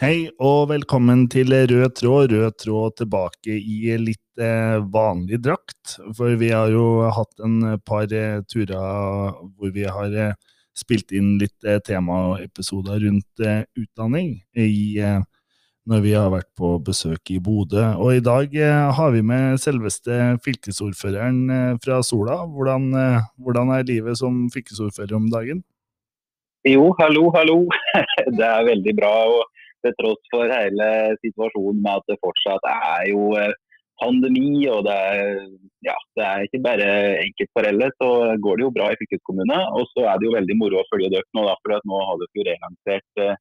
Hei og velkommen til Rød tråd. Rød tråd tilbake i litt eh, vanlig drakt. For vi har jo hatt en par eh, turer hvor vi har eh, spilt inn litt eh, temaepisoder rundt eh, utdanning i, eh, når vi har vært på besøk i Bodø. Og i dag eh, har vi med selveste fylkesordføreren eh, fra Sola. Hvordan, eh, hvordan er livet som fylkesordfører om dagen? Jo, hallo, hallo. Det er veldig bra. og til tross for hele situasjonen med at det fortsatt er jo eh, pandemi, og det er, ja, det er ikke bare enkeltforeldre, så går det jo bra i fylkeskommunene. Og så er det jo veldig moro å følge dere nå, da, for nå har dere jo relansert eh,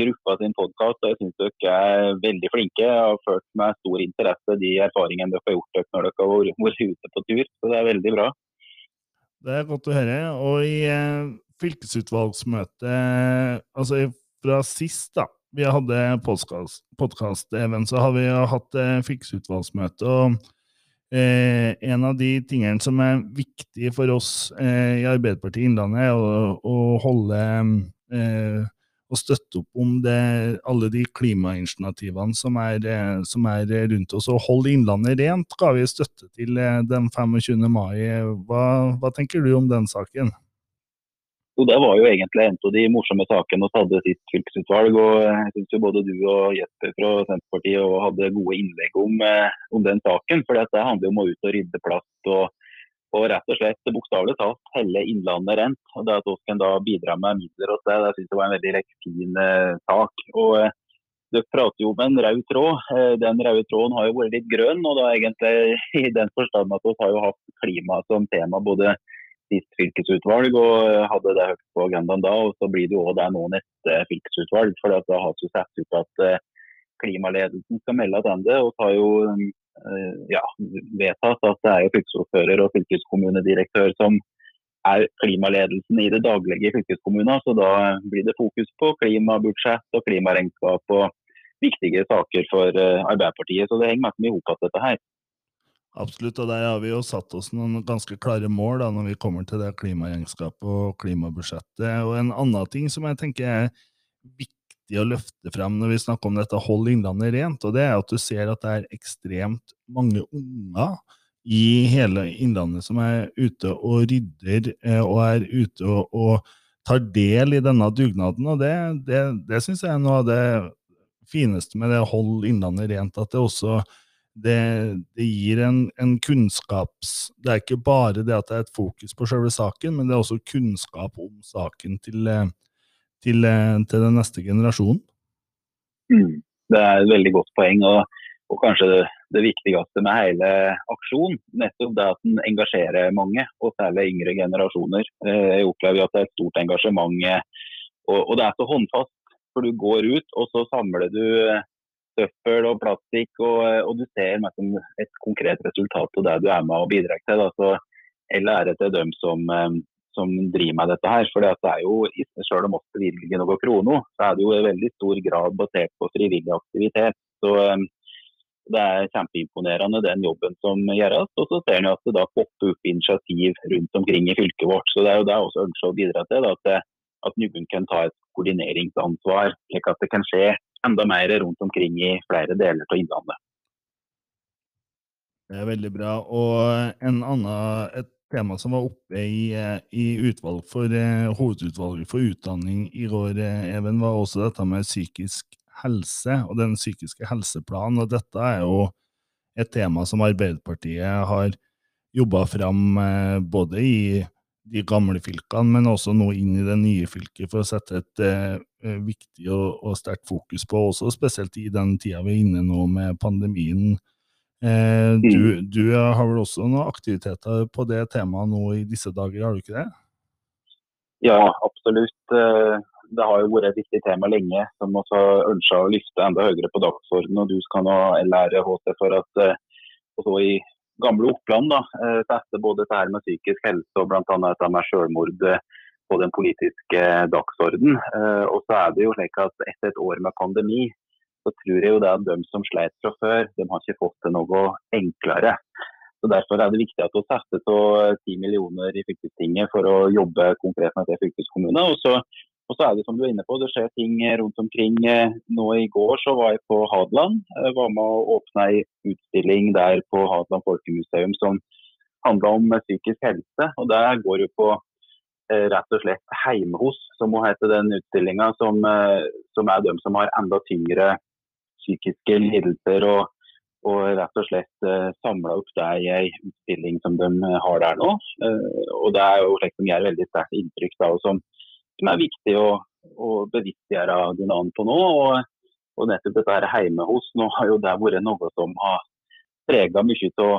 gruppa sin podkast. Og jeg syns dere er veldig flinke. Jeg har ført med stor interesse de erfaringene dere har gjort dere når dere har vært ute på tur. Så det er veldig bra. Det er godt å høre. Og i eh, fylkesutvalgsmøtet, altså fra sist, da, vi hadde podkast-Even, så har vi hatt eh, fikseutvalgsmøte. og eh, En av de tingene som er viktig for oss eh, i Arbeiderpartiet Innlandet, er å, å holde eh, og støtte opp om det, alle de klimainitiativene som er, eh, som er, rundt oss. Og holde Innlandet rent ga vi støtte til eh, den 25. mai. Hva, hva tenker du om den saken? Så Det var jo egentlig en av de morsomme sakene vi hadde sitt fylkesutvalg. og Jeg synes jo både du og Jesper fra Senterpartiet hadde gode innlegg om, eh, om den saken. for Det handler om å ut og rydde plass og, og rett og slett bokstavelig talt helle Innlandet rent. og det At vi kan da bidra med midler og det, det synes jeg var en veldig fin eh, sak. og eh, dere prater jo om en rød tråd. Den røde tråden har jo vært litt grønn. og da egentlig i den forstand at Vi har jo hatt klima som tema både sist fylkesutvalg og hadde det høyt på agendaen da. og Så blir det jo det nå neste fylkesutvalg. for Da har vi sett ut at eh, klimaledelsen skal melde tilbake. Og har jo eh, ja, vedtatt at det er jo fylkesordfører og fylkeskommunedirektør som er klimaledelsen i det daglige i fylkeskommunen. Så da blir det fokus på klimabudsjett og klimaregnskap og viktige saker for eh, Arbeiderpartiet. Så det henger mye i hop dette her. Absolutt, og der har vi jo satt oss noen ganske klare mål da, når vi kommer til det klimaregnskapet og klimabudsjettet. Og en annen ting som jeg tenker er viktig å løfte frem når vi snakker om dette Hold Innlandet rent, og det er at du ser at det er ekstremt mange unger i hele Innlandet som er ute og rydder, eh, og er ute og, og tar del i denne dugnaden. Og det, det, det syns jeg er noe av det fineste med det Hold Innlandet rent, at det også det, det, gir en, en, kunnskaps... Det er ikke bare det at det er et fokus på selve saken, men det er også kunnskap om saken til, eh, til, eh, til den neste generasjonen. Mm, det er et veldig godt poeng. og, og kanskje det, det, viktigste med hele aksjonen, nettopp det at den engasjerer mange, og særlig yngre generasjoner. Eh, jeg opplever at det er et stort engasjement, og, og det er så håndfast. For du går ut, og så samler du søppel og plastikk, og, og, du ser liksom, et konkret resultat av det du er med og bidrar til. Da. Så all ære til dem som, eh, som, driver med dette her. For det er jo, selv om vi bevilger noe kroner, så er det jo i veldig stor grad basert på frivillig aktivitet. Så eh, det er kjempeimponerende den jobben som gjøres. Og så ser en at det da popper opp initiativ rundt omkring i fylket vårt. Så det er jo det jeg også ønsker å bidra til. Da, at, at noen kan ta et koordineringsansvar, slik at det kan skje enda mer rundt omkring i flere deler av Innlandet. Det er veldig bra. Og en annen, et tema som var oppe i, i utvalg for, eh, hovedutvalget for utdanning i går, eh, Even, var også dette med psykisk helse og den psykiske helseplanen. Og dette er jo et tema som Arbeiderpartiet har jobba fram eh, både i de gamle fylkene, men også nå inn i det nye fylket for å sette et eh, eh, viktig og, og sterkt fokus på, også spesielt i den tida vi er inne nå med pandemien. Eh, du, mm. du, har vel også noen aktiviteter på det temaet nå i disse dager, har du ikke det? Ja, absolutt. Eh, det har jo vært et viktig tema lenge, som også ønsker å løfte enda høyere på dagsordenen. og Du skal nå lære HT for at eh, også i gamle Oppland da, setter eh, både dette med psykisk helse og bl.a. dette med selvmord eh, på den politiske dagsorden. Eh, og så er det jo slik at Etter et år med pandemi så tror jeg jo det at de som sleit fra før, de har ikke fått det noe enklere. Så Derfor er det viktig at vi setter av 10 millioner i fylkestinget for å jobbe konkret med det fylkeskommunen. Og så Og så er det som du er inne på, det skjer ting rundt omkring. Nå i går så var jeg på Hadeland. Jeg var med å åpne ei utstilling der på Hadeland folkemuseum som handla om psykisk helse. Og der går jo på eh, rett og slett Heime hos, som må hete den utstillinga, som, eh, som, er dem som har enda tyngre psykiske lidelser. og og rett og slett eh, samla opp det i ei utstilling som de har der nå. Eh, og Det er jo slikt som gjør veldig sterkt inntrykk, da, og som, som, er viktig å, å bevisstgjøre Dunan på nå. Og, og, nettopp dette her hjemme hos nå har jo det vært noe som har prega mye av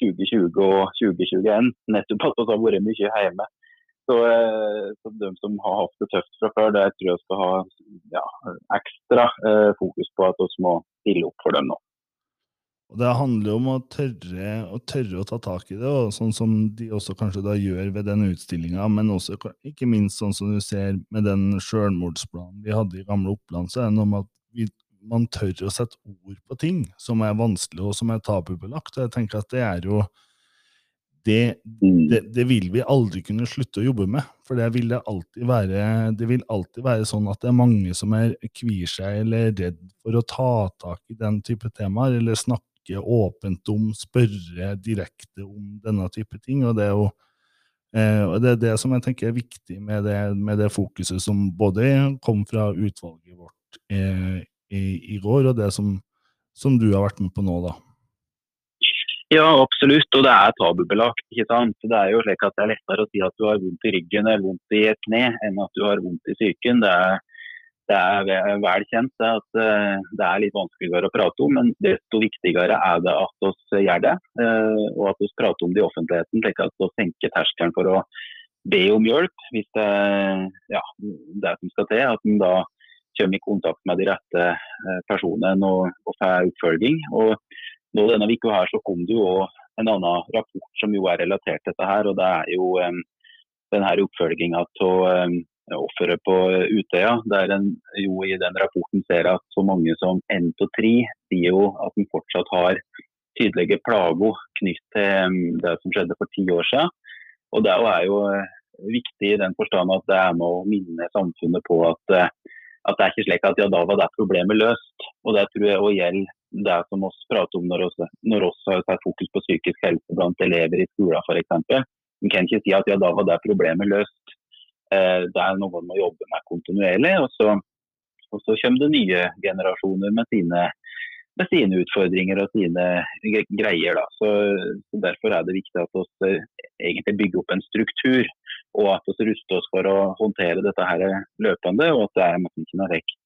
2020 og 2021. Nettopp at vi har vært mye hjemme. Så, eh, så, de som har hatt det tøft fra før, det tror jeg skal ha ja, ekstra eh, fokus på at vi må stille opp for dem nå. Og Det handler jo om å tørre, å tørre, å ta tak i det, og sånn som de også kanskje da gjør ved den utstillinga, men også ikke minst sånn som du ser med den sjølmordsplanen vi hadde i Gamle Oppland, så er det noe med at vi, man tør å sette ord på ting som er vanskelig og som er tabubelagt. og jeg tenker at det er jo det, mm. det, det, vil vi aldri kunne slutte å jobbe med. For det vil, det, alltid være, det vil alltid være sånn at det er mange som er kvier seg eller redd for å ta tak i den type temaer, eller snakke snakke åpent om, spørre direkte om denne type ting. og det er jo eh, og det er det som jeg tenker er viktig med det, med det fokuset som både kom fra utvalget vårt eh, i, i, går, og det som, som, du har vært med på nå, da. Ja, absolutt, og det er tabubelagt. ikke sant? Det er jo slik at det er lettere å si at du har vondt i ryggen eller vondt i et kne, enn at du har vondt i psyken. Det er det er vel kjent at eh, det er litt vanskeligere å prate om, men desto viktigere er det at vi gjør det. Eh, og at vi prater om det i offentligheten, slik at vi senker terskelen for å be om hjelp hvis det er ja, det som skal til. At en da kommer i kontakt med de rette eh, personene og, og får oppfølging. Og nå denne uka her så kom det jo en annen rapport som jo er relatert til dette her. og Det er jo denne oppfølginga av offeret på Utøya, der en jo i den rapporten ser at så mange som én av tre sier jo at en fortsatt har tydelige plager knyttet til um, det som skjedde for ti år siden. Og Det er jo eh, viktig i den forstand at det er med å minne samfunnet på at, eh, at det er ikke slik at ja, da var det problemet løst. Og Det tror jeg òg gjelder det som vi prater om når vi når har tatt fokus på psykisk helse blant elever i skolen f.eks. En kan ikke si at ja, da var det problemet løst. Eh, det er noe man må jobbe med kontinuerlig. Og så, og så kommer det nye generasjoner med sine, med sine utfordringer og sine greier. Så, så, Derfor er det viktig at vi egentlig bygger opp en struktur, og at vi ruster oss for å håndtere dette her løpende. Og at det er ikke noe vekk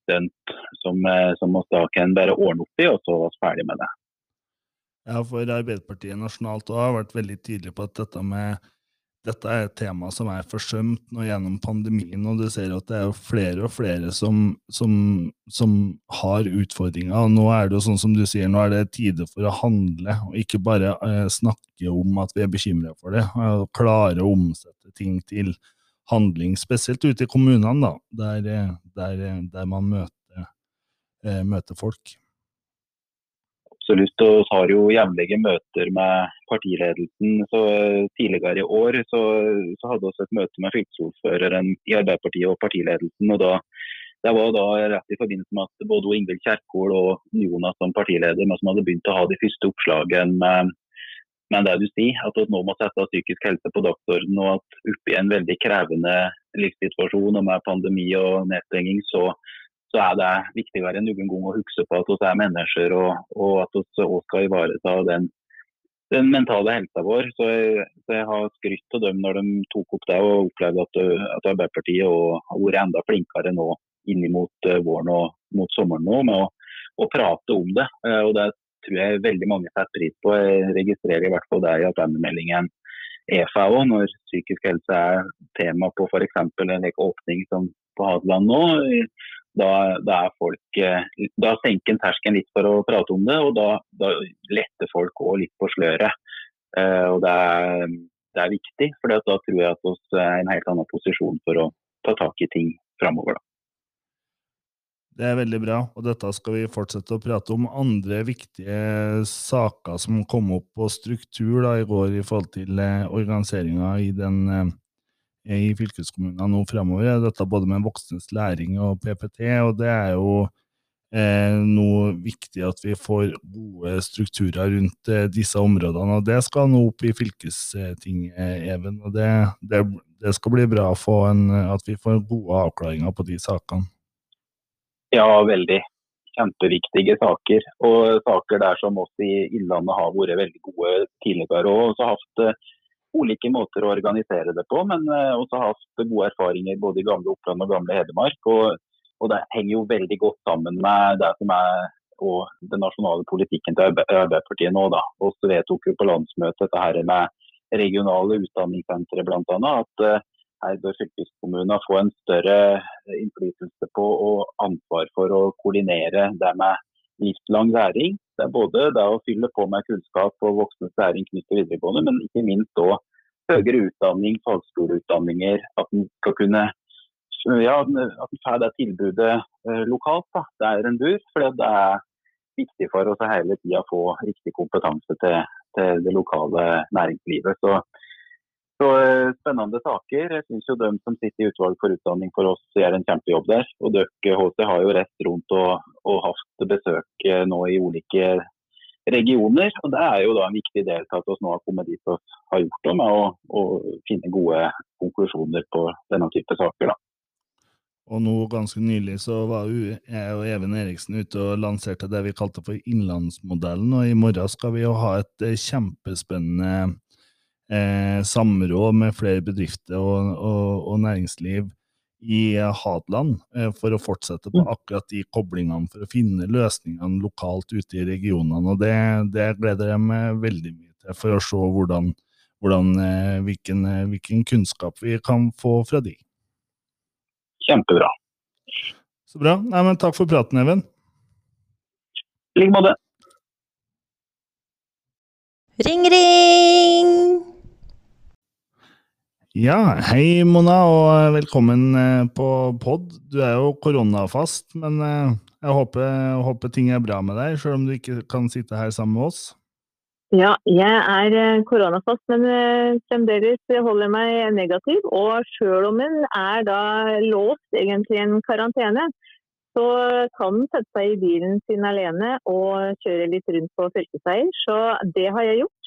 stunt som, eh, som vi da kan bare ordne opp i, og så er vi ferdig med det. Ja, for Arbeiderpartiet nasjonalt har vært veldig tydelig på at dette med dette er et tema som er forsømt nå gjennom pandemien, og du ser at det er flere og flere som, som, som, har utfordringer. og Nå er det jo sånn som du sier, nå er det tide for å handle, og ikke bare eh, snakke om at vi er bekymra for det. og Klare å omsette ting til handling, spesielt ute i kommunene, da, der, eh, der, eh, der man møter, eh, møter folk absolutt. Og har jo jevnlige møter med partiledelsen. Så eh, Tidligere i år så, så hadde vi et møte med fylkesordføreren i Arbeiderpartiet og partiledelsen. og da det var da rett i forbindelse med at både Ingvild Kjerkol og Jonas som partileder som hadde begynt å ha de første oppslagene med, med det du sier, at vi nå må sette psykisk helse på dagsordenen. Og at oppi en veldig krevende livssituasjon og med pandemi og nedstenging, så, så er det viktigere enn noen gang å huske på at vi er mennesker, og, og at vi også skal ivareta den, den mentale helsa vår. Så jeg, så jeg har skrytt av dem når de tok opp det, og opplevde at, at Arbeiderpartiet har vært enda flinkere nå inn mot uh, våren og mot sommeren nå med å, å prate om det. Uh, og Det tror jeg veldig mange setter pris på. Jeg registrerer i hvert fall det i attendemeldingen EFA òg, når psykisk helse er tema på f.eks. en åpning som på Hadeland nå da, da, er folk eh, Da senker en terskelen litt for å prate om det, og da, da letter folk òg litt på sløret. Uh, og det er, det er viktig, for da tror jeg at vi er i en helt annen posisjon for å ta tak i ting framover. Det er veldig bra, og dette skal vi fortsette å prate om. Andre viktige saker som kom opp på struktur da, i går i forhold til eh, organiseringa i den i fylkeskommunene nå fremover, er dette både med voksnes læring og PPT. og Det er jo eh, noe viktig at vi får gode strukturer rundt eh, disse områdene. og Det skal nå opp i fylkestinget, Even. og det, det, det, skal bli bra en, at vi får gode avklaringer på de sakene. Ja, veldig kjempeviktige saker. Og saker der som oss i Innlandet har vært veldig gode tidligere. Og uh, ulike måter å organisere det på, men uh, også hatt gode erfaringer både i gamle Oppland og gamle Hedmark. Og, og, det henger jo veldig godt sammen med det som er og den nasjonale politikken til Arbeiderpartiet nå. da. Vi vedtok jo på landsmøtet dette her med regionale utdanningssentre bl.a. At uh, her bør fylkeskommunene få en større innflytelse på og ansvar for å koordinere det med livslang læring. Det er både det å fylle på med kunnskap og voksnes læring knyttet til videregående, men ikke minst òg høyere utdanning, fagskoleutdanninger. At en skal kunne ja, at en får det tilbudet eh, lokalt da, der en bor. For det er viktig for oss å hele tida få riktig kompetanse til, til det lokale næringslivet. Så så eh, Spennende saker. Jeg synes jo De som sitter i utvalg for utdanning for oss, gjør en kjempejobb der. Og Dere HC har jo rett rundt og, og hatt besøk eh, nå i ulike regioner. og Det er jo da en viktig del til at vi nå har kommet dit vi har gjort det, med å, å, finne gode konklusjoner på denne type saker. da. Og nå ganske nylig så var jeg og Even Eriksen ute og lanserte det vi kalte for Innlandsmodellen. og I morgen skal vi jo ha et eh, kjempespennende eh, samråd med flere bedrifter og, og, og næringsliv i Hadeland eh, for å fortsette på mm. akkurat de koblingene for å finne løsningene lokalt ute i regionene. og Det, det gleder jeg meg veldig mye til, for å se hvordan, hvordan, eh, hvilken, eh, hvilken, kunnskap vi kan få fra de. Kjempebra. Så bra. Nei, men takk for praten, Even. I like måte. Ring, ring! Ja, hei Mona, og velkommen eh, på pod. Du er jo koronafast, men eh, jeg håper, håper, ting er bra med deg, selv om du ikke kan sitte her sammen med oss? Ja, jeg er eh, koronafast, men fremdeles holder meg negativ. Og selv om en er da låst egentlig en karantene, så kan den sette seg i bilen sin alene og kjøre litt rundt på fylkesveier. Så det har jeg gjort.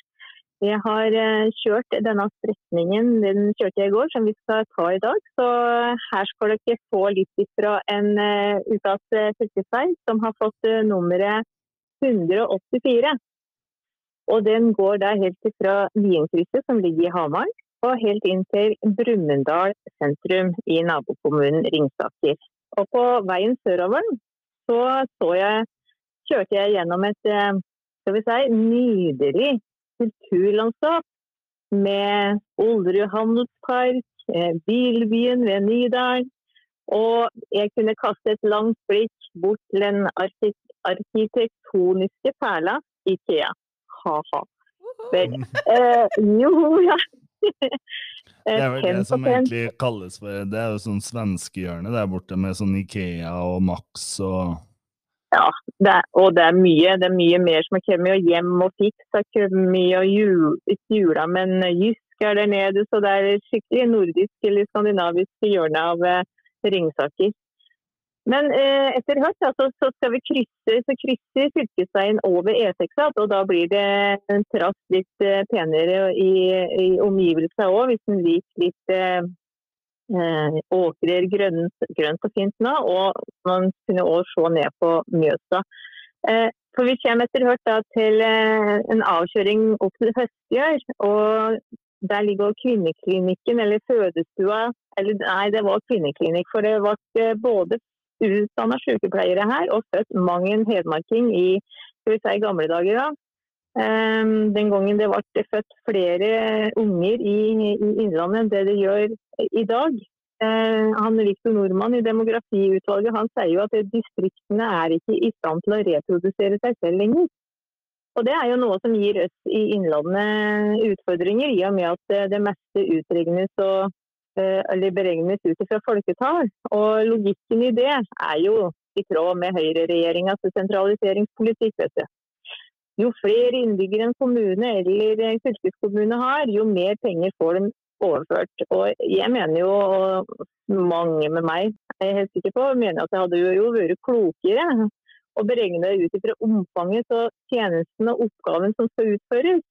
Jeg har eh, kjørt denne strekningen, den kjørte jeg i går, som vi skal ta i dag. Så her skal dere få litt fra en uh, ukas eh, fylkesvei som har fått nummeret 184. Og den går da helt fra Lienkrysset, som ligger i Hamar, og helt inn til Brumunddal sentrum i nabokommunen Ringsaker. Og på veien sørover så, så jeg, kjørte jeg gjennom et skal vi si, nydelig kulturlandskap med Olderud handelspark, eh, Bilbyen ved Nydalen. Og jeg kunne kaste et langt blikk bort til den arkitektoniske perla Ikea. Ha-ha. Eh, jo, ja. Det er vel det som egentlig kalles for Det er jo sånn svenskehjørne der borte med sånn Ikea og Max og ja, det, og det er mye. Det er mye mer som har kommet hjem og fiks. Har kommet og jul, jula, men Jysk er der nede. Så det er skikkelig nordisk eller skandinavisk hjørne av eh, Ringsaker. Men eh, etter hvert altså, så skal vi krysse så krysser fylkesveien over E6, og da blir det en trass litt eh, penere i, i omgivelsene òg, hvis en liker litt eh, eh, åkrer grønt, grønt, og fint nå, og man kunne også se ned på Mjøsa. Eh, for Vi kommer etter hvert til eh, en avkjøring opp til Høstgjør. og Der ligger kvinneklinikken, eller fødestua. Eller nei, det var kvinneklinikk. For det ble eh, både utdanna sykepleiere her og født mang en hedmarking i skal vi si, gamle dager. da. Um, den gangen det ble født flere unger i, i Innlandet enn det det gjør i dag. Uh, han Viktor Nordmann i demografiutvalget han sier jo at distriktene er ikke i stand til å reprodusere seg selv lenger. Og Det er jo noe som gir oss i Innlandet utfordringer, i og med at det meste utregnes og, uh, eller beregnes ut fra folketall. Og Logikken i det er jo i tråd med høyreregjeringas sentraliseringspolitikk. vet du. Jo flere innbyggere en kommune eller en fylkeskommune har, jo mer penger får de overført. Og jeg mener jo, og mange med meg jeg er helt sikker på, mener at det hadde jo vært klokere å beregne det ut ifra omfanget av tjenesten og oppgaven som skal utføres.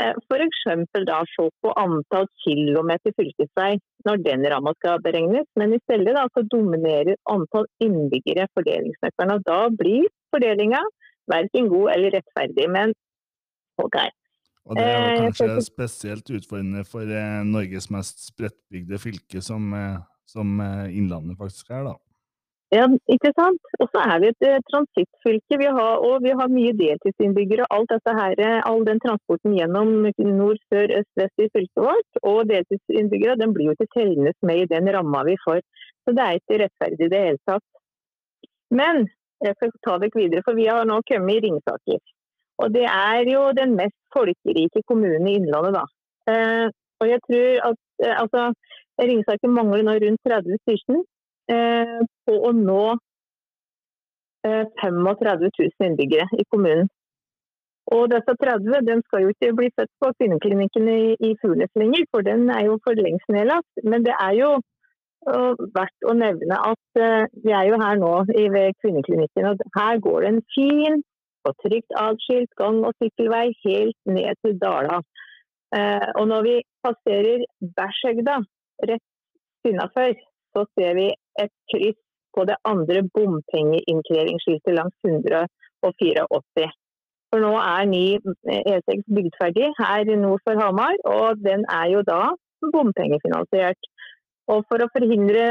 Eh, F.eks. da se på antall kilometer fylkesvei når den ramma skal beregnes, men i stedet da, så dominerer antall innbyggere fordelingsnøkkelen. Da blir fordelinga verken god eller rettferdig. Men OK. Og det er jo Eh, kanskje spesielt utfordrende for eh, Norges mest spredtbygde fylke, som, eh, som Innlandet faktisk er, da. Ja, ikke sant? Og så er vi et transittfylke, vi har, og vi har mye deltidsinnbyggere. Alt dette her, All den transporten gjennom nord, sør, øst, vest i fylket vårt, og deltidsinnbyggere, den blir jo ikke tellende med i den ramma vi får. Så det er ikke rettferdig i det hele tatt. Men jeg skal ta dere videre, for vi har nå kommet i Ringsaker. Og det er jo den mest folkerike kommunen i Innlandet, da. Eh, og jeg tror at eh, altså, Ringsaker mangler nå rundt 30 stykker eh, på å nå eh, 35 000 innbyggere i kommunen. Og disse 30 den skal jo ikke bli født på kvinneklinikken i, i Furnes lenger, for den er jo for lengst nedlagt. Men det er jo eh, verdt å nevne at uh, vi er jo her nå ved kvinneklinikken, og her går det en fin og trygt atskilt gang- og sykkelvei helt ned til Dala. Uh, og når vi passerer Bærsøgda rett innafor, så ser vi et kryss på det andre bompengeinnkrevingsskiltet langs 184. For nå er ny E6 bygd ferdig her nord for Hamar, og den er jo da bompengefinansiert. Og for å forhindre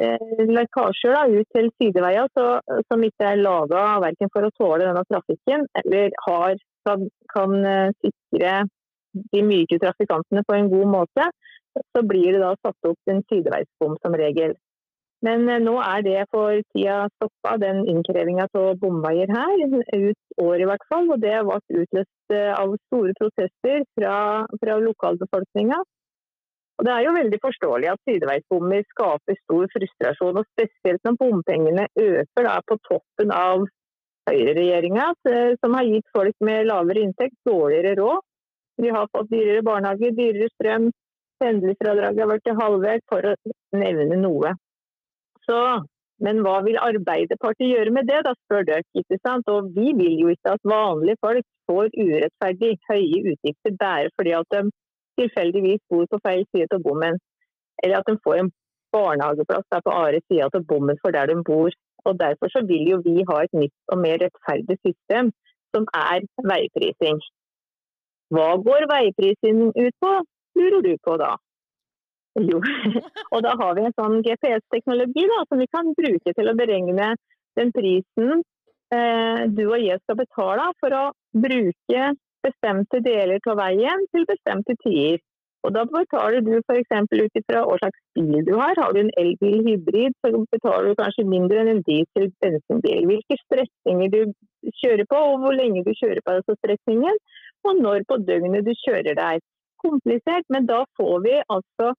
eh, lekkasjer da, ut til sideveier så, som ikke er laga verken for å tåle denne trafikken, eller har, kan, kan eh, sikre de myke trafikantene på en god måte, så blir det da satt opp en sideveisbom som regel. Men eh, nå er det for tida stoppa, den innkrevinga av bomveier her, ut året i hvert fall. Og det ble utløst eh, av store protester fra, fra lokalbefolkninga. Og Det er jo veldig forståelig at sideveisbommer skaper stor frustrasjon, og spesielt når bompengene øker da på toppen av høyreregjeringa, som har gitt folk med lavere inntekt dårligere råd. Vi har fått dyrere barnehage, dyrere strøm, pendlerfradraget har blitt halvert, for å nevne noe. Så, men hva vil Arbeiderpartiet gjøre med det, da, spør dere. ikke sant? Og vi vil jo ikke at vanlige folk får urettferdig høye utgifter bare fordi at de tilfeldigvis bor på feil side av bommen. Eller at de får en barnehageplass der på andre sida av bommen for der de bor. Og Derfor så vil jo vi ha et nytt og mer rettferdig system, som er veiprising. Hva går veiprising ut på, lurer du på da? Jo, og da har vi en sånn GPS-teknologi som vi kan bruke til å beregne den prisen eh, du og jeg skal betale for å bruke bestemte deler av veien til bestemte tider. Og Da betaler du f.eks. ut ifra hva slags bil du har. Har du en elbil hybrid, så betaler du kanskje mindre enn en diesel-bensinbil. Hvilke strekninger du kjører på, og hvor lenge du kjører på altså strekningen, og når på døgnet du kjører der. Komplisert, men da får vi altså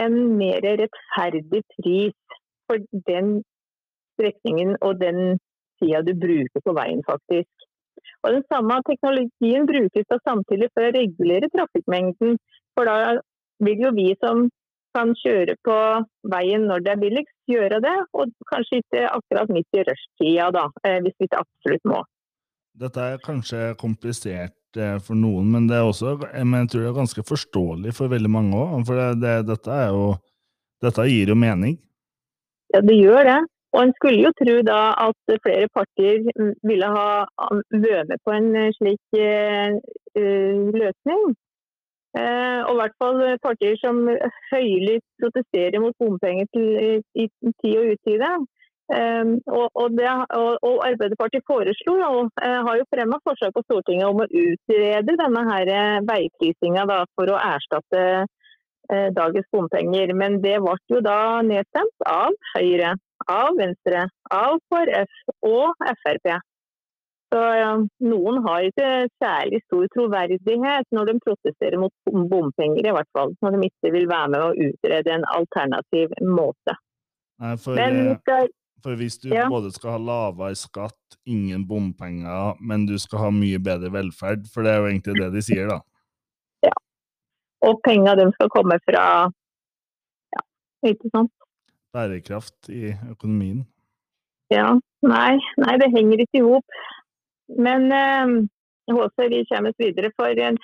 en mer rettferdig pris for den strekningen og den tida du bruker på veien, faktisk. Og Den samme teknologien brukes da samtidig for å regulere trafikkmengden. For da vil jo vi som kan kjøre på veien når det er billigst, gjøre det. Og kanskje ikke akkurat midt i rushtida, da, eh, hvis vi ikke absolutt må. Dette er kanskje komplisert eh, for noen, men det er også, eh, men jeg tror det er ganske forståelig for veldig mange òg. For det, det, dette, er jo, dette gir jo mening. Ja, det gjør det. Og en skulle jo tro da at flere partier ville ha vært med på en slik eh, eh, løsning. Eh, og i hvert fall partier som høylytt protesterer mot bompenger til, i, tid og utide. Eh, og, og, det, og, og Arbeiderpartiet foreslo og eh, har jo fremma forslag på Stortinget om å utrede denne her veiprisinga for å erstatte eh, dagens bompenger. Men det ble jo da nedstemt av Høyre av Venstre, av KrF og Frp. Så ja, Noen har ikke særlig stor troverdighet når de protesterer mot bompenger, i hvert fall. Når de ikke vil være med å utrede en alternativ måte. Nei, for, Men eh, skal, for hvis du Ja. både skal ha lavere skatt, ingen bompenger, men du skal ha mye bedre velferd, for det er jo egentlig det de sier, da. Ja. Og penga dem skal komme fra ja, ikke sant. Bærekraft i økonomien. Ja. Nei, nei det henger ikke i hop. Men eh, jeg vi kommer oss videre. For eh,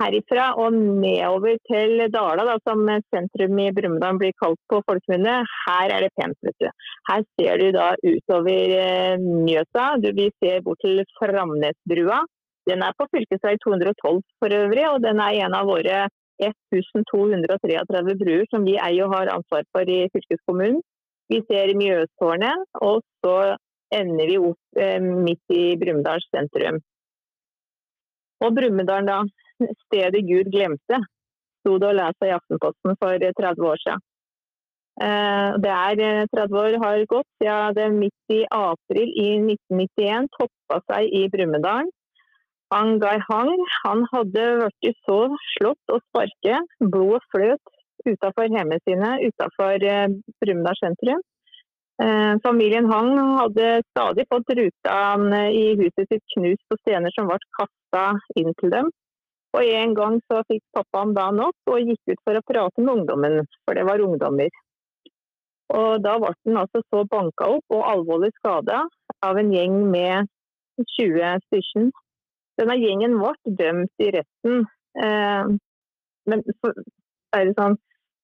herifra og nedover til Dala, da, som sentrum i Brumunddal blir kalt på folkemunne, her er det pent. vet du. Her ser du da utover eh, Mjøsa. Du, vi ser bort til Framnesbrua. Den er på fv. 212 for øvrig, og den er en av våre 1233 bruer som vi eier og har ansvar for i fylkeskommunen. Vi ser Mjøstårnet, og så ender vi opp eh, midt i Brumunddal sentrum. Og Brumunddal, da. Stedet Gud glemte, sto det å lese i Aftenposten for 30 år siden. Eh, det er 30 eh, år har gått siden det midt i april i 1991 toppa seg i Brumunddal. Angai Hang han hadde blitt så slått og sparket, blodet fløt utenfor hjemmet sine utenfor eh, Brumunddal sentrum. Eh, familien Hang hadde stadig fått ruta i huset sitt knust på stener som ble kasta inn til dem. Og En gang så fikk pappaen da nok og gikk ut for å prate med ungdommen, for det var ungdommer. Og Da ble han altså så banka opp og alvorlig skada av en gjeng med 20 stykker. Denne gjengen ble dømt i retten. Eh, men er det sånn,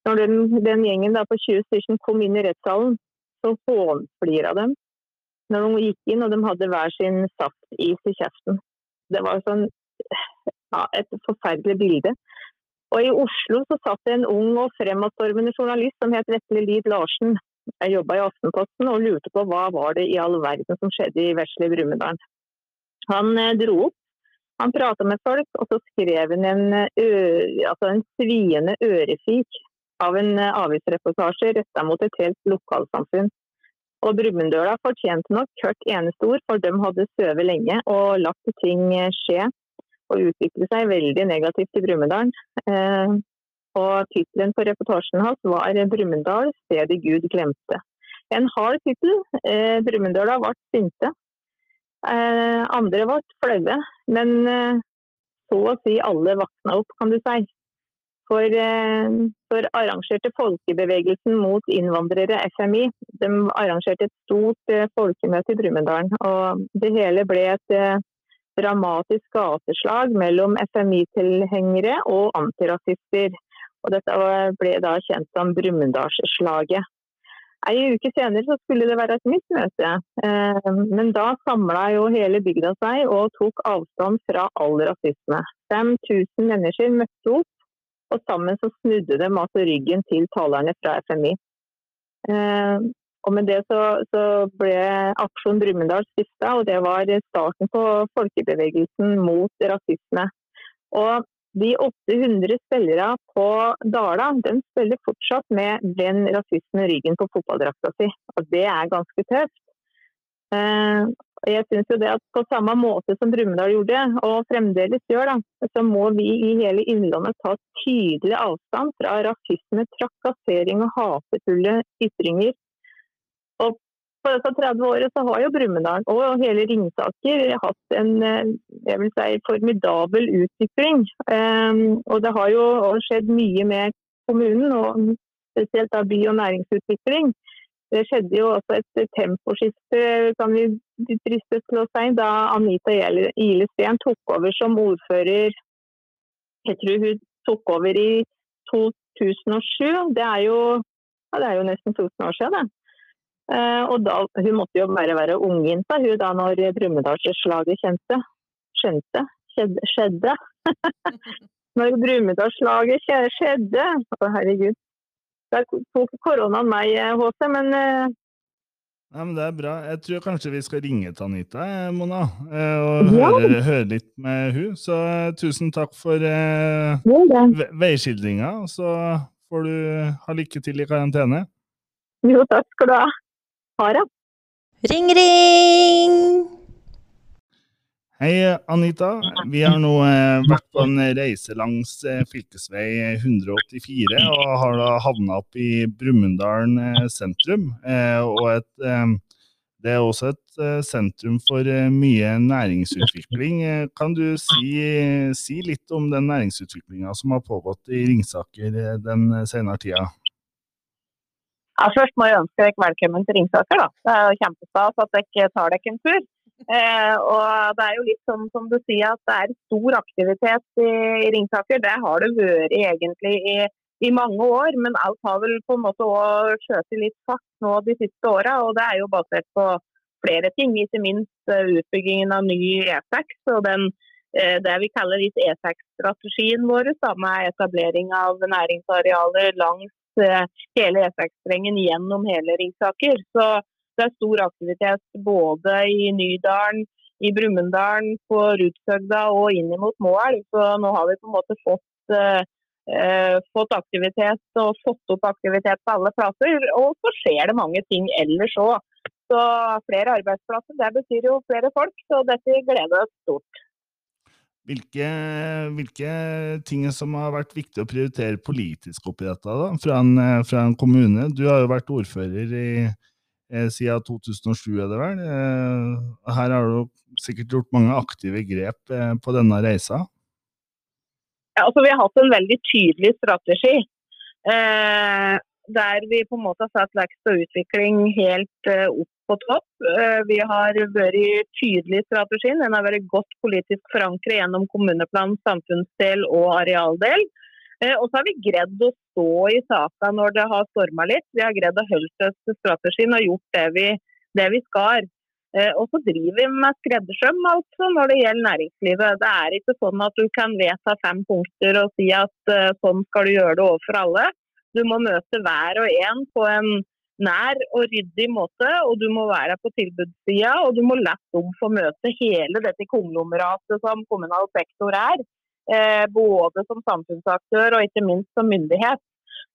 når den, den gjengen på 20 stykker kom inn i rettssalen, så hånflira dem når de gikk inn og de hadde hver sin saftis i kjeften. Det var sånn, ja, et forferdelig bilde. Og I Oslo så satt det en ung og fremadstormende journalist som het Vetle Lid Larsen. Jeg jobba i Aftenposten og lurte på hva var det i all verden som skjedde i vesle Brumunddal. Han eh, dro opp han prata med folk, og så skrev han en, altså en sviende ørefik av en avisreportasje retta mot et helt lokalsamfunn. Og Brumunddøla fortjente nok hvert eneste ord, for de hadde sovet lenge og latt ting skje og utvikle seg veldig negativt i Brumunddal. Eh, og tittelen på reportasjen hans var 'Brumunddal stedet Gud glemte'. En hard tittel. Eh, Brumunddøla ble sinte. Eh, andre ble flaue, men eh, så å si alle våkna opp, kan du si. For, eh, for arrangerte folkebevegelsen mot innvandrere, FMI, de arrangerte et stort folkemøte i Brumunddal. Og det hele ble et dramatisk gateslag mellom FMI-tilhengere og antirasister. Og dette ble da kjent som Brumunddalsslaget. Ei uke senere så skulle det være et nytt møte, eh, men da samla jo hele bygda seg og tok avstand fra all rasisme. 5000 mennesker møtte opp, og sammen så snudde de altså ryggen til talerne fra FMI. Eh, og med det så, så ble Aksjon Brumunddal stifta, og det var starten på folkebevegelsen mot rasisme. Og de 800 spillerne på Dala de spiller fortsatt med den rasismen i ryggen på fotballdrakta si. Og det er ganske tøft. Eh, jeg synes jo det at På samme måte som Brumunddal gjorde, og fremdeles gjør, da, så må vi i hele Innlandet ta tydelig avstand fra rasisme, trakassering og hatefulle ytringer. På disse 30 årene så har jo Brumunddal og hele Ringsaker hatt en eh, jeg vil si, formidabel utvikling. Um, og det har jo skjedd mye med kommunen, og spesielt da by- og næringsutvikling. Det skjedde jo også et temposkifte kan vi driste til å si, da Anita Ile Steen tok over som ordfører. Jeg tror hun tok over i 2007. Det er jo, ja, det er jo nesten 1000 år siden. det. Uh, og da, Hun måtte jo bare være ungjenta hun da når Brumunddalsslaget kjente. Skjønte. Skjedde. skjedde. når Brumunddalsslaget skjedde Å, herregud. Da tok koronaen meg, HC, eh, men uh... Ja, men Det er bra. Jeg tror kanskje vi skal ringe til Anita, Mona, og ja. høre, høre, litt med hun. Så tusen takk for uh, veiskildringa. Så får du ha lykke til i karantene. Jo, takk skal du ha. Sara. Ring, ring! Hei, Anita. Vi har nå eh, vært på en reise langs eh, fylkesvei 184 og har da havna opp i Brumunddalen eh, sentrum. Eh, og et, eh, Det er også et sentrum for mye næringsutvikling. Kan du si, si litt om den næringsutviklinga som har pågått i Ringsaker den senere tida? Ja, først må jeg ønske dere velkommen til Ringsaker. Da. Det er jo kjempestas at dere tar dere en tur. Eh, og det er jo litt sånn som du sier at det er stor aktivitet i, i Ringsaker. Det har det vært egentlig i i mange år, men alt har vel på en måte òg skjøtet litt fart nå de siste åra. Og det er jo basert på flere ting, ikke minst eh, utbyggingen av ny E6 og den, eh, det vi kaller E6-strategien vår, med etablering av næringsarealer langs hele E6-strengen gjennom hele Ringsaker. Så det er stor aktivitet både i Nydalen, i Brumunddal, på Rudshøgda og inn mot Moelv. Så nå har vi på en måte fått eh, fått aktivitet og fått opp aktivitet på alle plasser. Og så skjer det mange ting ellers òg. Så flere arbeidsplasser, det betyr jo flere folk. Så dette gleder oss stort. Hvilke, hvilke ting som har vært viktig å prioritere politisk oppi dette da, fra en, fra en kommune? Du har jo vært ordfører i, eh, siden 2007, er det vel. Eh, her har du sikkert gjort mange aktive grep eh, på denne reisa? Ja, altså Vi har hatt en veldig tydelig strategi. Eh, der vi på en måte har satt vekst og utvikling helt eh, opp på topp. Eh, vi har vært tydelig i strategien. Den har vært godt politisk forankret gjennom kommuneplan, samfunnsdel og arealdel. Eh, og så har vi greid å stå i saka når det har storma litt. Vi har greid å holde oss til strategien og gjort det vi, det vi skal. Eh, og så driver vi med skreddersøm altså, når det gjelder næringslivet. Det er ikke sånn at du kan vedta fem punkter og si at sånn skal du gjøre det overfor alle. Du må møte hver og en på en nær og ryddig måte, og du må være på tilbudssida. Og du må la dem få møte hele dette konglomeratet som kommunal sektor er. Eh, både som samfunnsaktør og ikke minst som myndighet.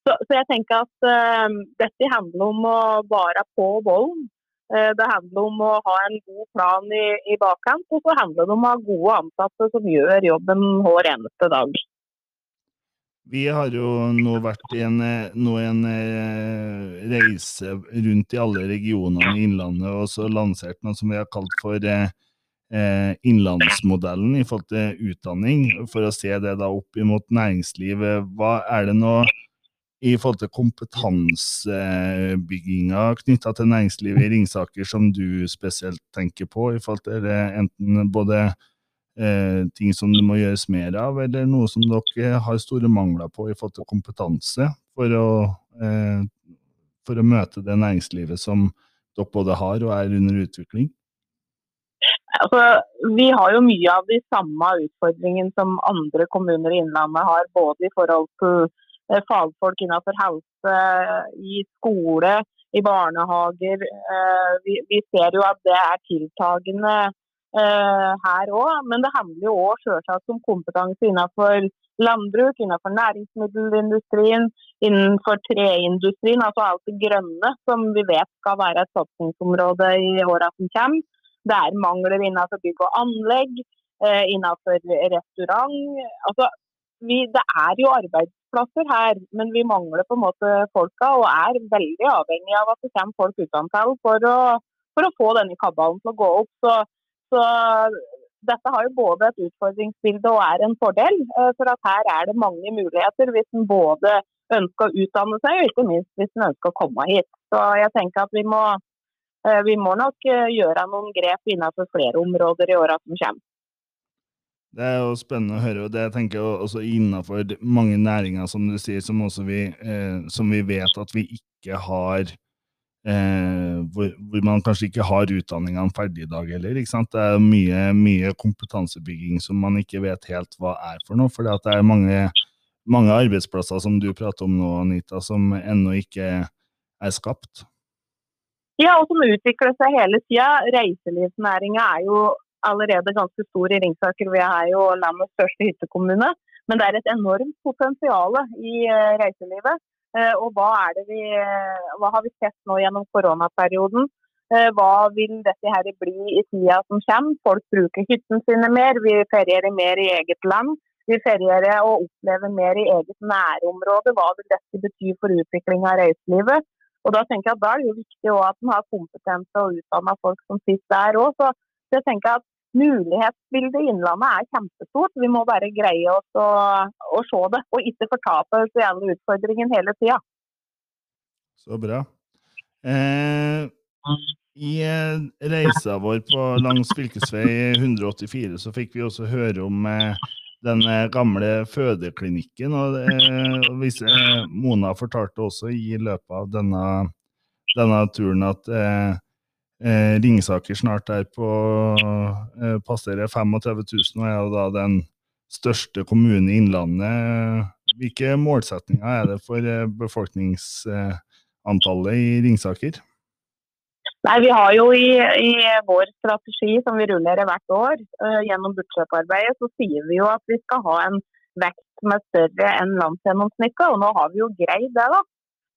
Så, så jeg tenker at eh, dette handler om å være på volden. Eh, det handler om å ha en god plan i, i bakkant, og så handler det om å ha gode ansatte som gjør jobben hver eneste dag. Vi har jo nå vært i en, nå en eh, reise rundt i alle regionene i Innlandet og så lansert noe som vi har kalt for eh, eh, Innlandsmodellen i forhold til utdanning, for å se det da opp imot næringslivet. Hva er det nå i forhold til kompetansebygginga knytta til næringslivet i Ringsaker som du spesielt tenker på, i forhold til enten både eh, ting som det må gjøres mer av, eller noe som dere har store mangler på i forhold til kompetanse, for å, eh, for å møte det næringslivet som dere både har og er under utvikling? Altså, vi har jo mye av de samme utfordringene som andre kommuner i Innlandet har, både i forhold til Eh, fagfolk innenfor helse, i skole, i barnehager. Eh, vi, vi ser jo at det er tiltagende eh, her òg. Men det handler jo òg selvsagt om kompetanse innenfor landbruk, innenfor næringsmiddelindustrien, innenfor treindustrien, altså alt det grønne som vi vet skal være et satsingsområde i åra som kommer. Det er mangler innenfor bygg og anlegg, innenfor restaurant. Altså, vi, det er jo arbeidsplasser her, men vi mangler på en måte folka og er veldig avhengig av at det kommer folk utenfra for, å, for å få denne kabalen til å gå opp. Så, så, dette har jo både et utfordringsbilde og er en fordel. Eh, for at her er det mange muligheter hvis en både ønsker å utdanne seg, og ikke minst hvis en ønsker å komme hit. Så jeg tenker at vi må, eh, vi må nok eh, gjøre noen grep innenfor flere områder i åra som kommer. Det er jo spennende å høre, og det tenker jeg også innenfor mange næringer, som du sier, som, vi, eh, som vi, vet at vi ikke har eh, hvor, hvor, man kanskje ikke har utdanningene ferdig i dag heller. Det er mye, mye, kompetansebygging som man ikke vet helt hva er for noe. For det er mange, mange arbeidsplasser som du prater om nå, Anita, som ennå ikke er skapt. Ja, og som utvikler seg hele tida. Reiselivsnæringa er jo allerede ganske stor i Ringsaker. Vi er jo landets største hyttekommune. Men det er et enormt potensial i eh, reiselivet. Eh, og hva, vi, eh, hva har vi sett nå gjennom koronaperioden? Hva vil dette her bli i tida som kommer? Folk bruker hyttene sine mer, vi ferierer mer i eget land. Vi ferierer og opplever mer i eget nærområde. Hva vil dette bety for utvikling av reiselivet? Og Da tenker jeg at da er det jo viktig at en har kompetente og utdanna folk som sitter der òg. Så jeg tenker at Mulighetsbildet i Innlandet er kjempestort. Vi må bare greie oss å, å se det, og ikke fortape oss i alle utfordringene hele tida. Så bra. Eh, I eh, reisa vår på langs fylkesvei 184 så fikk vi også høre om eh, den eh, gamle fødeklinikken. og eh, eh, Mona fortalte også i løpet av denne, denne turen at eh, eh, Ringsaker snart er på eh, passerer 35 000 og er jo da den største kommunen i Innlandet. Hvilke målsetninger er det for eh, befolkningsantallet i Ringsaker? Nei, Vi har jo i, i, vår strategi som vi rullerer hvert år uh, gjennom budsjettarbeidet, så sier vi jo at vi skal ha en vekst som er større enn landsgjennomsnittet. Og nå har vi jo greid det, da.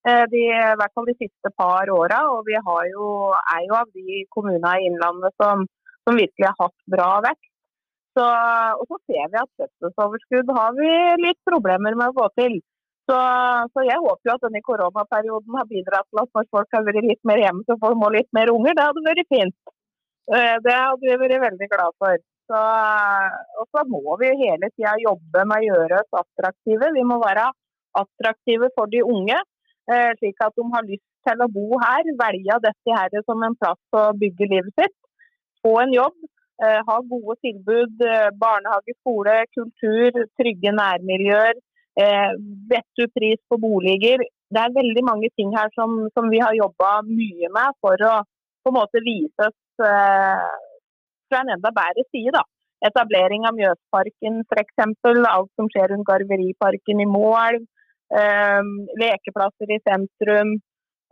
Eh, de, I hvert fall de siste par åra. Og vi jo, er jo av de kommunene i Innlandet som, som virkelig har hatt bra vekst. Så, og så ser vi at fødselsoverskudd har vi litt problemer med å få til. Så, så, jeg håper jo at denne koronaperioden har bidratt til at når folk har vært litt mer hjemme, så får de litt mer unger. Det hadde vært fint. Eh, det hadde vi vært veldig glad for. Så, og så må vi hele tida jobbe med å gjøre oss attraktive. Vi må være attraktive for de unge. Eh, slik at de har lyst til å bo her, velge dette her som en plass å bygge livet sitt. Få en jobb, eh, ha gode tilbud, eh, barnehage, skole, kultur, trygge nærmiljøer. Vettu pris på boliger. Det er veldig mange ting her som, som vi har jobba mye med for å på en måte vise oss fra en enda bedre side. da. Etablering av Mjøsparken f.eks. Alt som skjer rundt Garveriparken i Moelv. Ehm, lekeplasser i sentrum.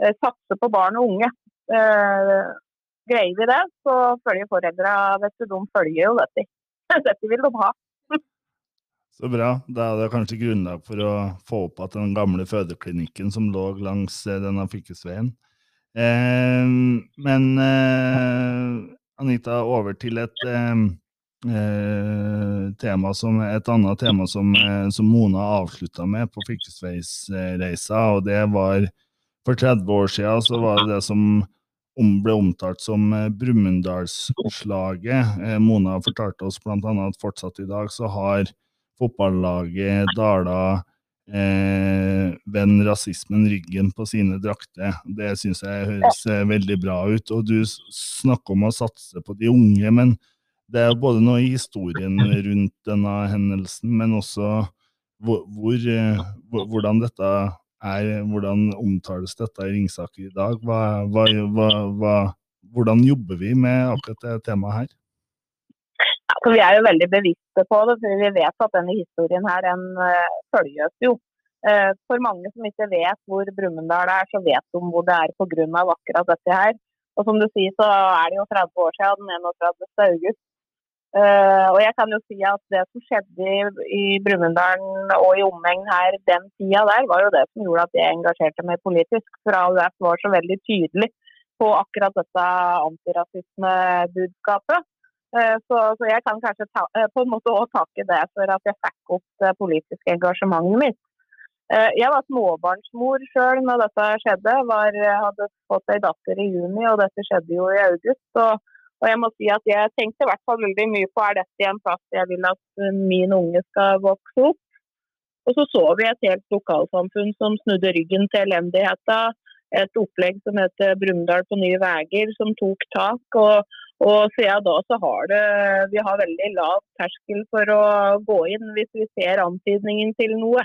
Eh, satse på barn og unge. Eh, greier vi det, så følger foreldra de følger jo dette. Dette vil de ha. Så bra. Da er det kanskje grunnlag for å få opp igjen den gamle fødeklinikken som lå langs eh, denne fylkesveien. Eh, men eh, Anita, over til et Eh, tema som, et annet tema som, eh, som Mona avslutta med på fylkesveisreisa, og det var for 30 år siden så var det det som ble omtalt som eh, Brumunddalsslaget. Mona fortalte oss bl.a. at fortsatt i dag så har fotballaget Dala eh, vend rasismen ryggen på sine drakter. Det syns jeg høres veldig bra ut. Og du snakker om å satse på de unge, men det er både noe i historien rundt denne hendelsen, men også hvor, hvor, eh, hvordan dette er, hvordan omtales dette i Ringsaker i dag? Hva, hva, hva, hvordan jobber vi med akkurat det temaet her? Ja, vi er jo veldig bevisste på det, for vi vet at denne historien her den uh, følges jo. Uh, for mange som ikke vet hvor Brumunddal er, så vet de hvor det er pga. akkurat dette her. Og som du sier, så er det jo 30 år siden, den 31. august. Uh, og jeg kan jo si at Det som skjedde i, i Brumunddal og i omegn her den tida der, var jo det som gjorde at jeg engasjerte meg politisk. For AUF var så veldig tydelig på akkurat dette antirasismebudskapet. Uh, så, så, jeg kan kanskje ta, uh, på en måte også takke det for at jeg fikk opp det politiske engasjementet mitt. Jeg var småbarnsmor sjøl når dette skjedde. Var, hadde fått ei datter i juni, og dette skjedde jo i august. og og jeg må si at jeg tenkte i hvert fall veldig mye på er dette en plass jeg vil at eh, min unge skal vokse opp. Og så så vi et helt lokalsamfunn som snudde ryggen til elendigheta. Et opplegg som heter Brumunddal på nye veier, som tok tak. Og, og siden da så har det Vi har veldig lav terskel for å gå inn hvis vi ser antydningen til noe.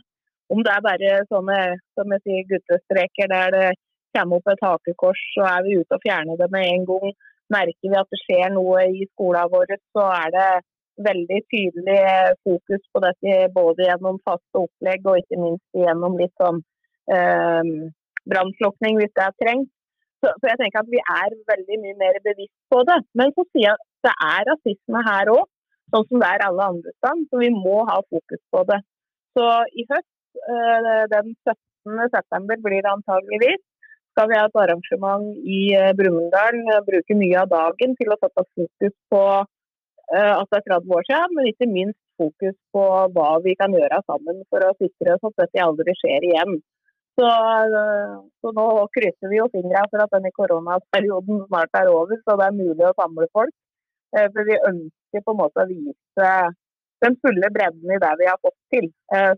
Om det er bare sånne som jeg sier, guttestreker der det kommer opp et hakekors, så er vi ute og fjerner det med en gang merker vi at det skjer noe i skolen vår, så er det veldig tydelig fokus på dette både gjennom faste opplegg og ikke minst gjennom litt sånn eh, brannslukking hvis det er trengt. Så, så, jeg tenker at vi er veldig mye mer bevisst på det. Men så sier jeg det er rasisme her òg, sånn som det er alle andre steder. Så vi må ha fokus på det. Så i høst, eh, den 17. september blir det antageligvis, skal vi ha et arrangement i eh, Brumunddal. Bruke mye av dagen til å sette fokus på eh, at det er 30 år siden, men ikke minst fokus på hva vi kan gjøre sammen for å sikre oss at dette aldri skjer igjen. Så, så, nå krysser vi jo fingra for at denne koronaperioden snart er over, så det er mulig å samle folk. For vi ønsker på en måte å vise den fulle bredden i det vi har fått til.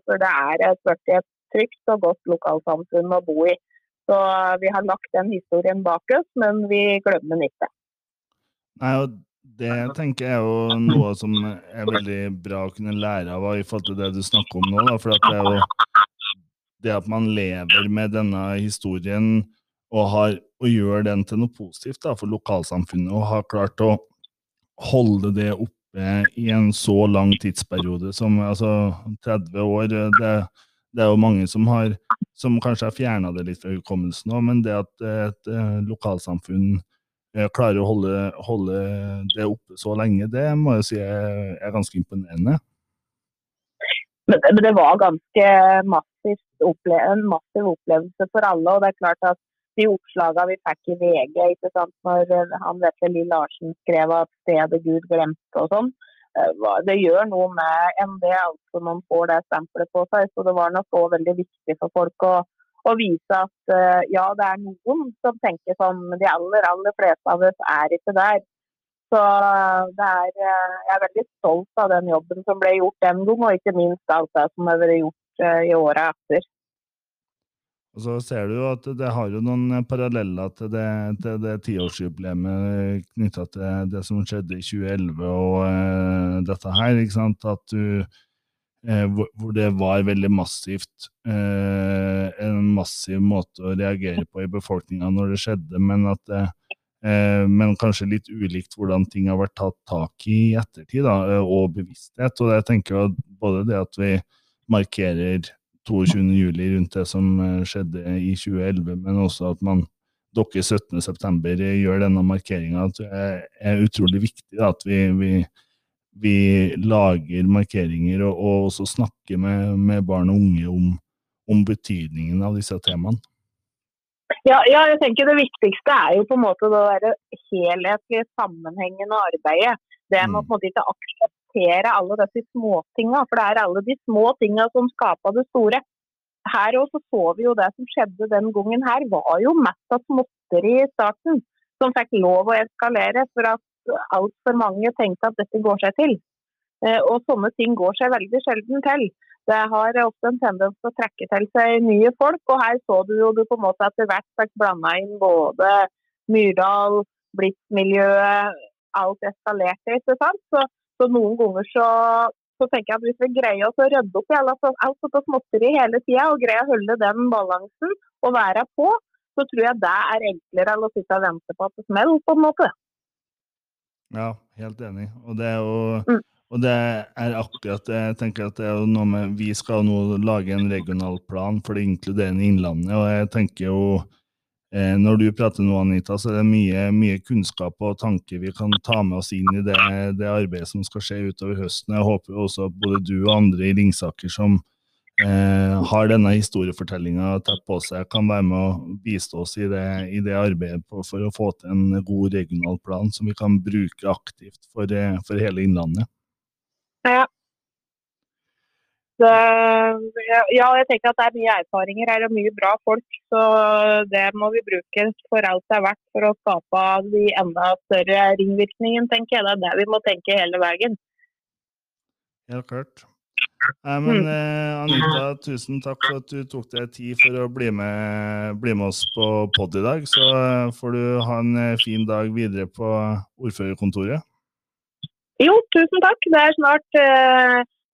For det er et, et trygt og godt lokalsamfunn å bo i. Så vi har lagt den historien bak oss, men vi glemmer den ikke. Nei, og det tenker jeg er jo noe som er veldig bra å kunne lære av i forhold til det du snakker om nå. Da, for det er jo det at man lever med denne historien og, har, og gjør den til noe positivt da, for lokalsamfunnet, og har klart å holde det oppe i en så lang tidsperiode som altså 30 år. Det, det er jo mange som, har, som kanskje har fjerna det litt fra hukommelsen òg, men det at et lokalsamfunn Eh, klarer å holde, holde, det oppe så lenge, det må jeg si er, er ganske imponerende. Men det, men det var ganske opple en massiv opplevelse for alle. og det er klart at De oppslagene vi fikk i VG ikke sant, når eh, han Vetle Lill Larsen skrev at 'stedet Gud glemte' og sånn, eh, det gjør noe med en det altså man får det stempelet på seg. Så det var nok òg veldig viktig for folk å å, vise at uh, ja, det er noen som tenker sånn, de aller, aller fleste av oss er ikke der. Så det er, jeg er veldig stolt av den jobben som ble gjort den gang, og ikke minst alt det som har vært gjort i åra etter. Og så ser du jo at det har jo noen paralleller til det, til det tiårsjubileet knytta til det som skjedde i 2011 og dette her. ikke sant? At du Eh, hvor, det var veldig massivt. Eh, en massiv måte å reagere på i befolkninga når det skjedde, men at eh, men kanskje litt ulikt hvordan ting har vært tatt tak i i ettertid, da, og bevissthet. Og jeg tenker at både det at vi markerer 22.07. rundt det som skjedde i 2011, men også at man dere 17.9. gjør denne markeringa, er utrolig viktig. Da, at vi, vi vi lager markeringer og, og også snakker med, med, barn og unge om, om betydningen av disse temaene? Ja, ja, jeg tenker Det viktigste er jo på en måte det helhetlige, sammenhengende arbeidet. Det med å på en måte ikke akseptere alle disse småtinga, for det er alle de små tinga som skaper det store. Her også så vi jo det som skjedde den gangen her, var jo mest av småtteri i starten som fikk lov å eskalere. For at altfor mange tenkte at dette går seg til. Eh, og sånne ting går seg veldig sjelden til. Det har ofte en tendens til å trekke til seg nye folk, og her så du jo du på en måte etter hvert fikk blanda inn både Myrdal, Blitz-miljøet, alt eskalerte, ikke sant. Så, så noen ganger så, så, tenker jeg at hvis vi greier oss å rydde opp i alt, alt dette småtteri hele tida, og greier å holde den balansen og være på, så tror jeg det er enklere enn å sitte og vente på at det smeller, på en måte. Ja, helt enig. Og det er jo mm. og det er akkurat. Jeg tenker at det er noe med Vi skal nå lage en regional plan for det inkluderende Innlandet, og jeg tenker jo Når du prater nå, Anita, så er det mye, mye, kunnskap og tanker vi kan ta med oss inn i det, det arbeidet som skal skje utover høsten. Jeg håper også at både du og andre i Ringsaker som eh, har denne historiefortellinga tett på seg, kan være med å bistå oss i det, i det arbeidet på, for å få til en god regional plan som vi kan bruke aktivt for, eh, for hele Innlandet. Ja. Så, ja, jeg tenker at det er mye erfaringer her og mye bra folk. Så det må vi bruke for alt det er verdt for å skape de enda større ringvirkningene, tenker jeg. Det er det vi må tenke hele veien. Helt klart. Nei, men mm. eh, Anita, tusen takk for at du tok deg tid for å bli med, bli med oss på pod i dag. Så eh, får du ha en eh, fin dag videre på ordførerkontoret. Jo, tusen takk. Det er snart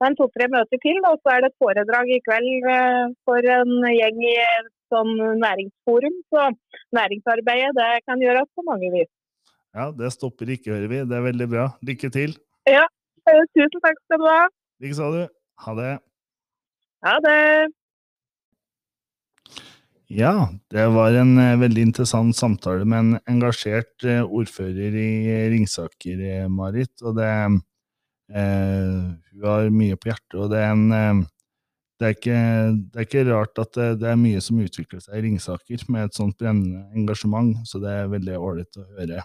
uh, en to-tre møter til, og så er det et foredrag i kveld uh, for en gjeng i et sånn næringsforum. Så næringsarbeidet det kan gjøres på mange vis. Ja, det stopper ikke, hører vi. Det er veldig bra. Lykke til. Ja, tusen takk skal du ha. Likeså, du. Ha det. Ha det. Ja, det var en uh, veldig interessant samtale med en engasjert ordfører i Ringsaker, Marit. Og det Hun har mye på hjertet, og det er en det er, ikke, det er ikke, rart at det, det, er mye som utvikler seg i Ringsaker med et sånt brennende engasjement, så det er veldig ålreit å høre.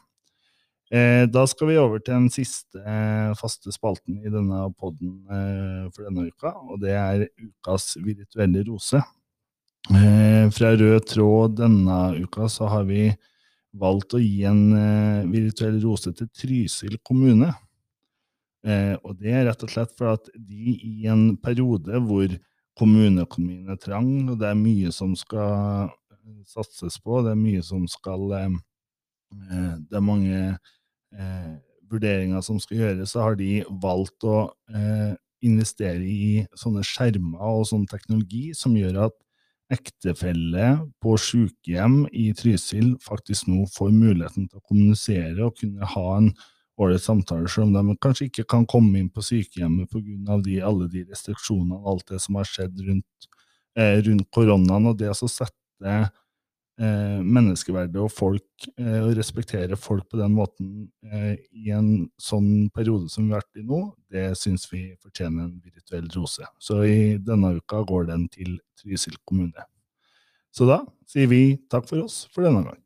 Eh, da skal vi over til den siste eh, faste spalten i denne poden eh, for denne uka, og det er ukas virtuelle rose. Eh, fra Rød tråd denne uka så har vi valgt å gi en eh, virtuell rose til Trysil kommune. Eh, og det er rett og slett for at de i en periode hvor kommuneøkonomien er trang, og det er mye som skal eh, satses på, det er mye som skal eh, eh, Det er mange eh, vurderinger som skal gjøres, så har de valgt å eh, investere i sånne skjermer og sånn teknologi som gjør at ektefelle på sykehjem i Trysil faktisk nå får muligheten til å kommunisere og kunne ha en ålreit samtale, selv om de kanskje ikke kan komme inn på sykehjemmet pga. alle de restriksjonene og alt det som har skjedd rundt, eh, rundt koronaen. Og det å sette eh, menneskeverdet og folk, eh, og respektere folk på den måten eh, i en sånn periode som vi har vært i nå, det syns vi fortjener en virtuell rose. Så i denne uka går den til Trysil kommune. Så da sier vi takk for oss for denne gang.